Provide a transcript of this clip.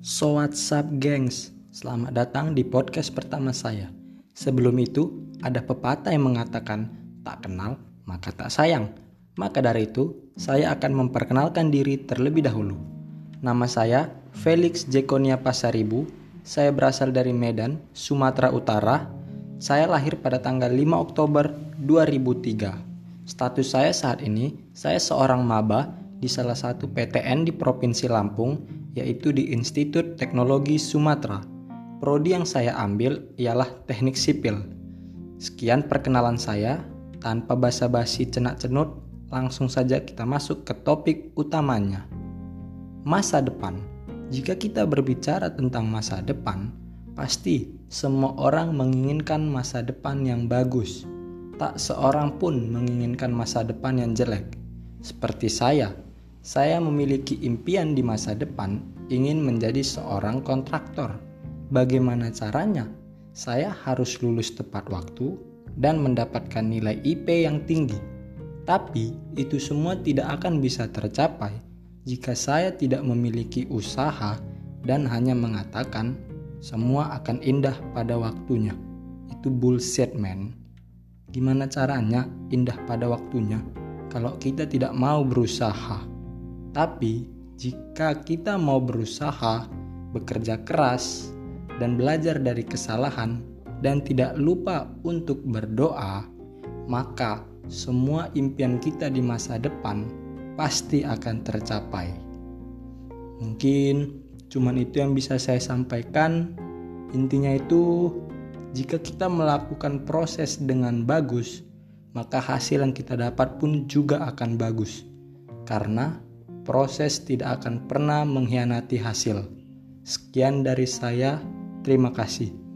So what's up gengs? Selamat datang di podcast pertama saya. Sebelum itu, ada pepatah yang mengatakan tak kenal maka tak sayang. Maka dari itu, saya akan memperkenalkan diri terlebih dahulu. Nama saya Felix Jekonia Pasaribu. Saya berasal dari Medan, Sumatera Utara. Saya lahir pada tanggal 5 Oktober 2003. Status saya saat ini, saya seorang maba di salah satu PTN di Provinsi Lampung, yaitu di Institut Teknologi Sumatera. Prodi yang saya ambil ialah Teknik Sipil. Sekian perkenalan saya, tanpa basa-basi cenak-cenut, langsung saja kita masuk ke topik utamanya. Masa depan. Jika kita berbicara tentang masa depan, pasti semua orang menginginkan masa depan yang bagus. Tak seorang pun menginginkan masa depan yang jelek. Seperti saya, saya memiliki impian di masa depan ingin menjadi seorang kontraktor. Bagaimana caranya? Saya harus lulus tepat waktu dan mendapatkan nilai IP yang tinggi. Tapi itu semua tidak akan bisa tercapai jika saya tidak memiliki usaha dan hanya mengatakan semua akan indah pada waktunya. Itu bullshit, man. Gimana caranya indah pada waktunya kalau kita tidak mau berusaha? Tapi, jika kita mau berusaha, bekerja keras, dan belajar dari kesalahan, dan tidak lupa untuk berdoa, maka semua impian kita di masa depan pasti akan tercapai. Mungkin cuman itu yang bisa saya sampaikan. Intinya itu, jika kita melakukan proses dengan bagus, maka hasil yang kita dapat pun juga akan bagus. Karena proses tidak akan pernah mengkhianati hasil. Sekian dari saya, terima kasih.